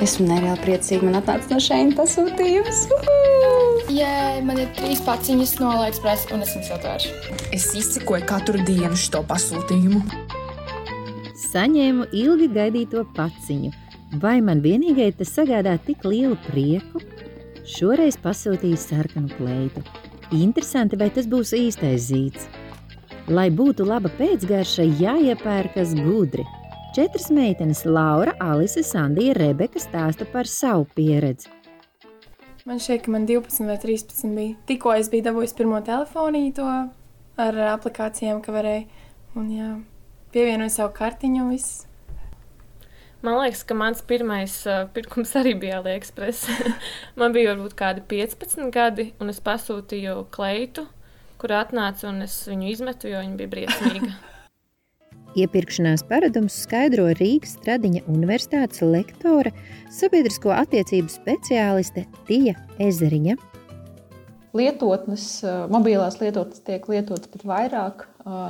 Esmu nereāli priecīga. Man atnāca no šeit pasūtījums. Jā, man ir trīs paciņas no Latvijas, un es viņas atvēršu. Es izsekoju katru dienu šo pasūtījumu. Saņēmu ilgi gaidīto paciņu. Vai man vienīgai tas sagādā tik lielu prieku? Šoreiz pasūtīju sarkanu kleitu. Interesanti, vai tas būs īstais zīds. Lai būtu laba pēcgarša, jāiepērkas gudri. Četras meitenes, Laura, Alise, Sandija, Rebeka, stāsta par savu pieredzi. Man šķiet, ka man 12 vai 13 bija. Tikko es biju dabūjis pirmo telefonīto ar aplikācijām, ka varēja. Un jā, pievienoju savu kartiņu un viss. Man liekas, ka mans pirmais uh, pirkums arī bija AliExpress. man bija varbūt kādi 15 gadi, un es pasūtīju kleitu, kur atnāca un es viņu izmetu, jo viņa bija briesmīga. Iepirkšanās paradumus skaidro Rīgas Stradiņa Universitātes lektore, sabiedrisko attiecību speciāliste Tija Ezeriņa. Lietotnes, mobilās lietotnes tiek lietotas pat vairāk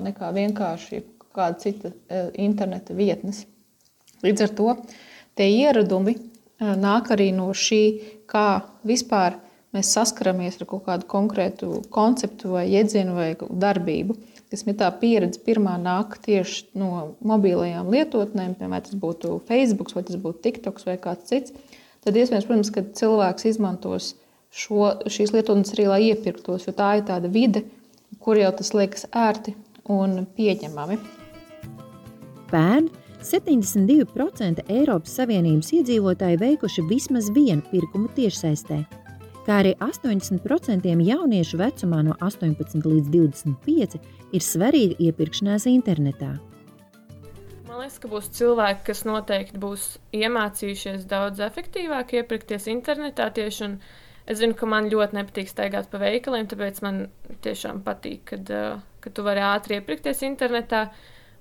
nekā vienkārši kāda cita interneta vietnes. Līdz ar to tie ieradumi nāk arī no šī, kā vispār mēs saskaramies ar kaut kādu konkrētu konceptu vai iedzienu vai darbību kas ir tā pieredze, pirmā nāk tieši no mobilajām lietotnēm, piemēram, tas būtu Facebook, vai tas būtu TikToks vai kāds cits, tad iespējams, protams, ka cilvēks izmantos šo, šīs lietotnes arī, lai iepirktos, jo tā ir tāda vide, kur jau tas liekas ērti un pieņemami. Pērn 72% Eiropas Savienības iedzīvotāji veikuši vismaz vienu pirkumu tiešsaistē kā arī 80% jauniešu vecumā no 18 līdz 25 ir svarīga iepirkšanās internetā. Man liekas, ka būs cilvēki, kas noteikti būs iemācījušies daudz efektīvāk iepirkties internetā tieši. Es zinu, ka man ļoti nepatīk staigāt pa veikaliem, tāpēc man tiešām patīk, kad, ka tu vari ātri iepirkties internetā.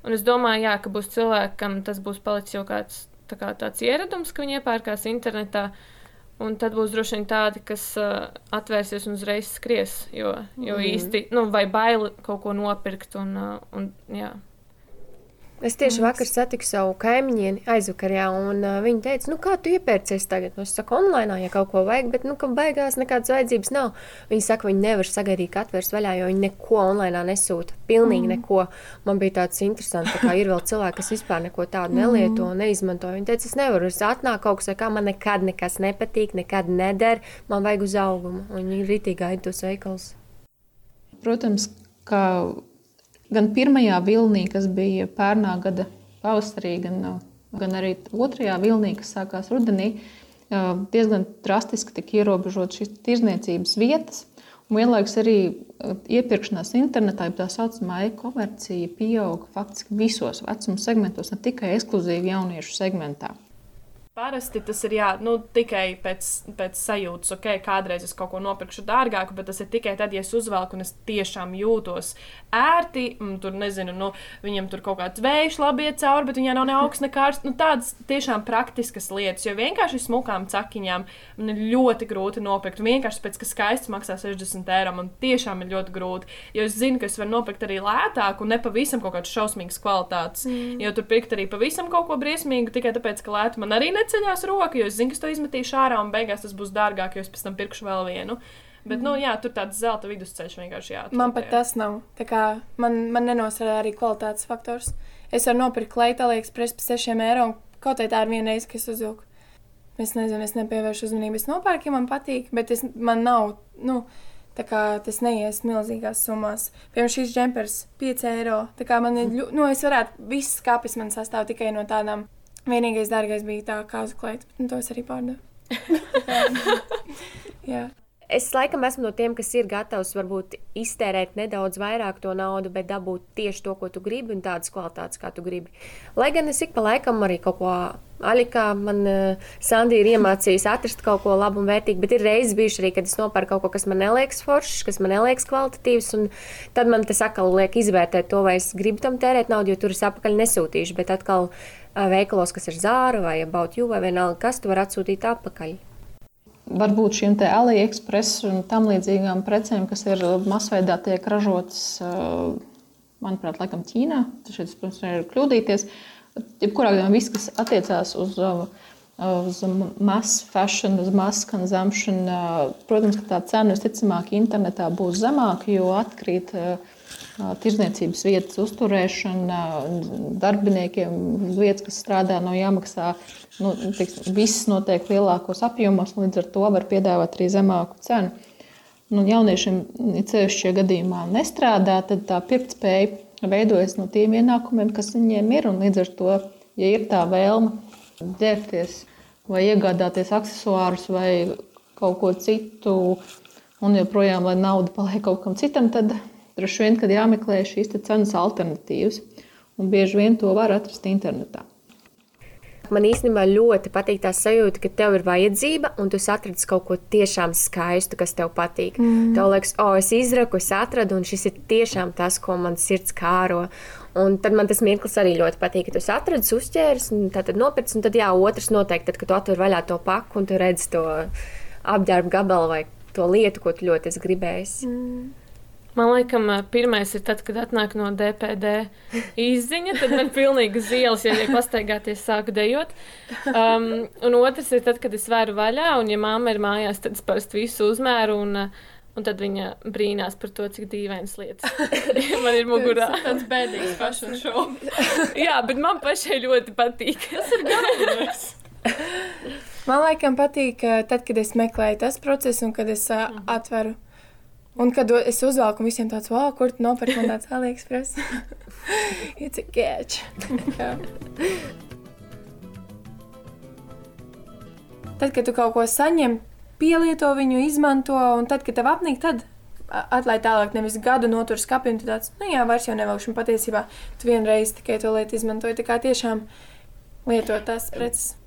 Un es domāju, jā, ka būs cilvēki, kam tas būs palicis jau kāds tā kā tāds ieradums, ka viņi iepērkās internetā. Uh, Un tad būs droši vien tādi, kas uh, atvērsies un uzreiz skries, jo, jo mm. īsti, nu, vai baili kaut ko nopirkt. Un, uh, un, jā. Es tieši vakar satiku savu kaimiņieni aizvakarā, un uh, viņa teica, nu, kā tu iepērcies tagad? Nu, es saku, online, ja kaut ko vajag, bet, nu, ka beigās nekādas vajadzības nav. Viņa saka, viņi nevar sagaidīt, ka atvērs vaļā, jo viņi neko online nesūta. Pilnīgi mm. neko. Man bija tāds interesants, tā kā ir vēl cilvēki, kas vispār neko tādu nelieto un neizmanto. Viņa teica, es nevaru, es atnāku kaut kas, kā man nekad nekas nepatīk, nekad neder, man vajag uz augumu. Un viņi ir ritīgi gaida tos veikalus. Protams, ka gan pirmajā vilnī, kas bija pērnā gada pavasarī, gan, gan arī otrajā vilnī, kas sākās rudenī, diezgan drastiski tika ierobežotas šīs tirzniecības vietas. Un vienlaikus arī iepirkšanās internetā, tā saucamā e-komercija, pieauga faktiski visos vecuma segmentos, ne tikai ekskluzīvi jauniešu segmentā. Parasti tas ir jā, nu, tikai pēc, pēc sajūtas, ok, kādreiz es kaut ko nopirkšu dārgāku, bet tas ir tikai tad, ja es uzvelku un es tiešām jūtos ērti. Tur, nezinu, nu, viņam tur kaut kāds vējš labi iet cauri, bet viņai nav ne augsts, ne karsts. Nu, tādas tiešām praktiskas lietas, jo vienkārši smukām cakiņām man ir ļoti grūti nopirkt. Vienkārši pēc, ka skaists maksā 60 eiro, man tiešām ir ļoti grūti. Jo es zinu, ka es varu nopirkt arī lētāku un ne pavisam kaut kādas šausmīgas kvalitātes. Mm. Jo tur pirkt arī pavisam kaut ko briesmīgu tikai tāpēc, ka lēta man arī ne neceļās roka, jo es zinu, ka to izmetīšu ārā un beigās tas būs dārgāk, jo es pēc tam pirkšu vēl vienu. Bet, nu, jā, tur tāds zelta vidusceļš vienkārši jāatrod. Man pat tas nav. Man, man nenosarā arī kvalitātes faktors. Es varu nopirkt kleitu AliExpress par 6 eiro, un kaut kā tā ir viena reize, kas uzvilku. Es nezinu, es nepievēršu uzmanību. Es nopērku, ja man patīk, bet es, man nav. Nu, Tā kā tas neies milzīgās summās. Piemēram, šīs džempers - 5 eiro. Tā kā man ir, nu, es varētu, viss skāpis man sastāv tikai no tādām Vienīgais dārgais bija tā kāzu bet nu, to es arī pārdevu. Es laikam esmu no tiem, kas ir gatavs varbūt iztērēt nedaudz vairāk to naudu, bet dabūt tieši to, ko tu gribi, un tādas kvalitātes, kā tu gribi. Lai gan es ik pa laikam arī kaut ko alikā, man uh, Sandija ir iemācījusi atrast kaut ko labu un vērtīgu, bet ir reizes bijuši arī, kad es nopērku kaut ko, kas man neliekas foršs, kas man neliekas kvalitatīvs, un tad man tas atkal liek izvērtēt to, vai es gribu tam tērēt naudu, jo tur es apakaļ nesūtīšu, bet atkal veikalos, kas ir zāra vai about you vai vienalga, kas tu vari atsūtīt atpakaļ. Varbūt šīm AliExpress un tam līdzīgām precēm, kas ir masveidā tiek ražotas, manuprāt, laikam Ķīnā, tas šeit, protams, ir kļūdīties. Jebkurā gadījumā viss, kas attiecās uz uz mass fashion, uz mass consumption. Protams, ka tā cena visticamāk internetā būs zemāka, jo atkrīt tirzniecības vietas uzturēšana, darbiniekiem uz vietas, kas strādā, nav jāmaksā. Nu, tiks, viss notiek lielākos apjomos, līdz ar to var piedāvāt arī zemāku cenu nu, jauniešiem, ja ceļš šajā gadījumā nestrādā, tad tā pirktspēja veidojas no tiem ienākumiem, kas viņiem ir. Līdz ar to, ja ir tā vēlme ģērbties vai iegādāties accessorus vai kaut ko citu, un joprojām, lai nauda paliek kaut kam citam, tad droši vien, kad jāmeklē šīs cenas alternatīvas. Un bieži vien to var atrast internetā. Man īstenībā ļoti patīk tā sajūta, ka tev ir vajadzība, un tu atradi kaut ko tiešām skaistu, kas tev patīk. Mm. Tev liekas, o, oh, es izraku, es atradu, un šis ir tiešām tas, ko man sirds kāro. Un tad man tas mirklis arī ļoti patīk, ka tu atradi, uzķēries, un tad nopirci. Un tad, jā, otrs noteikti, tad, kad tu atver vaļā to paku un tu redzi to apģērbu gabalu vai to lietu, ko tu ļoti esi gribējis. Mm. Man liekas, pirmais ir tad, kad atnāk no DPD izziņa, tad man pilnīgi uz ielas, ja liek pastaigāties, sāku dejot. Um, un otrs ir tad, kad es vēru vaļā, un ja mamma ir mājās, tad es parasti visu uzmēru. Un, Un tad viņa brīnās par to, cik dīvainas lietas man ir mugurā. Tas ir bēdīgs fashion show. Jā, bet man pašai ļoti patīk. Tas ir galvenais. Man laikam patīk, tad, kad es meklēju tas procesu un kad es uh, atveru Un kad es uzvelku visiem tāds, wow, kur tu nopirki man tāds AliExpress? It's a catch. tad, kad tu kaut ko saņem, pielieto viņu, izmanto, un tad, kad tev apnīk, tad atlaid tālāk, nevis gadu notur skapī, un tu tāds, nu jā, vairs jau nevelkšu, un patiesībā tu vienreiz tikai to lietu izmantoji, tā kā tiešām lietot tās preces.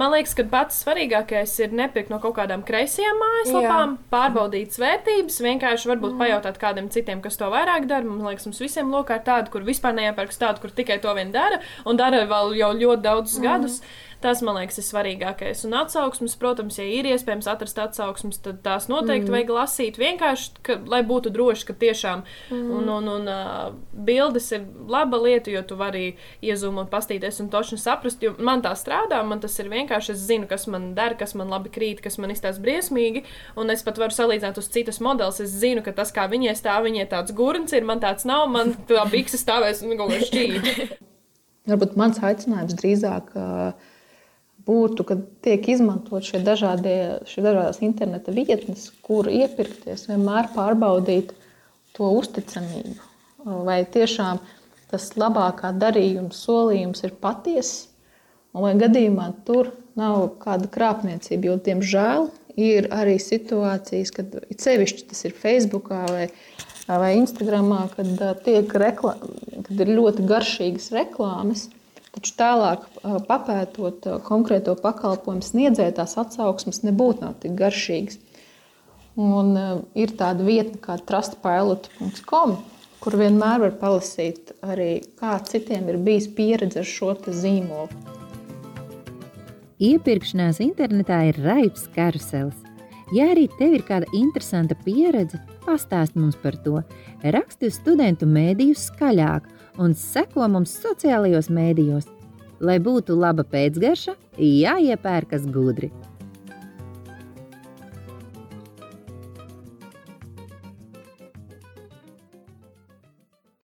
Man liekas, ka pats svarīgākais ir nepirkt no kaut kādām kreisajām mājaslapām, Jā. pārbaudīt vērtības, vienkārši varbūt mm. pajautāt kādam citiem, kas to vairāk dara. Man liekas, mums visiem lokā ir tāda, kur vispār neiepērks tādu, kur tikai to vien dara, un dara vēl jau ļoti daudzus mm. gadus. Tas, man liekas, ir svarīgākais. Un atsauksmes, protams, ja ir iespējams atrast atsauksmes, tad tās noteikti mm. vajag lasīt. Vienkārši, ka, lai būtu droši, ka tiešām mm. un, un, un, uh, bildes ir laba lieta, jo tu vari iezūmot, pastīties un toši saprast. Man tā strādā, man tas ir vienkārši. Es zinu, kas man der, kas man labi krīt, kas man izstāsta briesmīgi. Un es pat varu salīdzināt uz citas modeļus. Es zinu, ka tas, kā viņai stāv, viņai tāds gurns ir, man tāds nav, man tā bikse stāvēs un kaut kā šķīd. Varbūt mans aicinājums drīzāk. Uh, būtu, kad tiek izmantot šie dažādie, šie dažādās interneta vietnes, kur iepirkties, vienmēr pārbaudīt to uzticamību. Vai tiešām tas labākā darījuma solījums ir patiess, vai gadījumā tur nav kāda krāpniecība. Jo, diemžēl, ir arī situācijas, kad sevišķi tas ir Facebook vai, vai Instagram, kad, tiek rekla, kad ir ļoti garšīgas reklāmas Taču tālāk, papētot konkrēto pakalpojumu sniedzēju, tās atsauksmes nebūtu tik garšīgas. Un, ir tāda vietne kā trustpilot.com, kur vienmēr var palasīt arī, kā citiem ir bijis pieredze ar šo zīmolu. Iepirkšanās internetā ir raips karuselis. Ja arī tev ir kāda interesanta pieredze, pastāst mums par to. Raksti uz studentu mēdīju skaļāk un seko mums sociālajos mēdījos. Lai būtu laba pēcgarša, jāiepērkas gudri.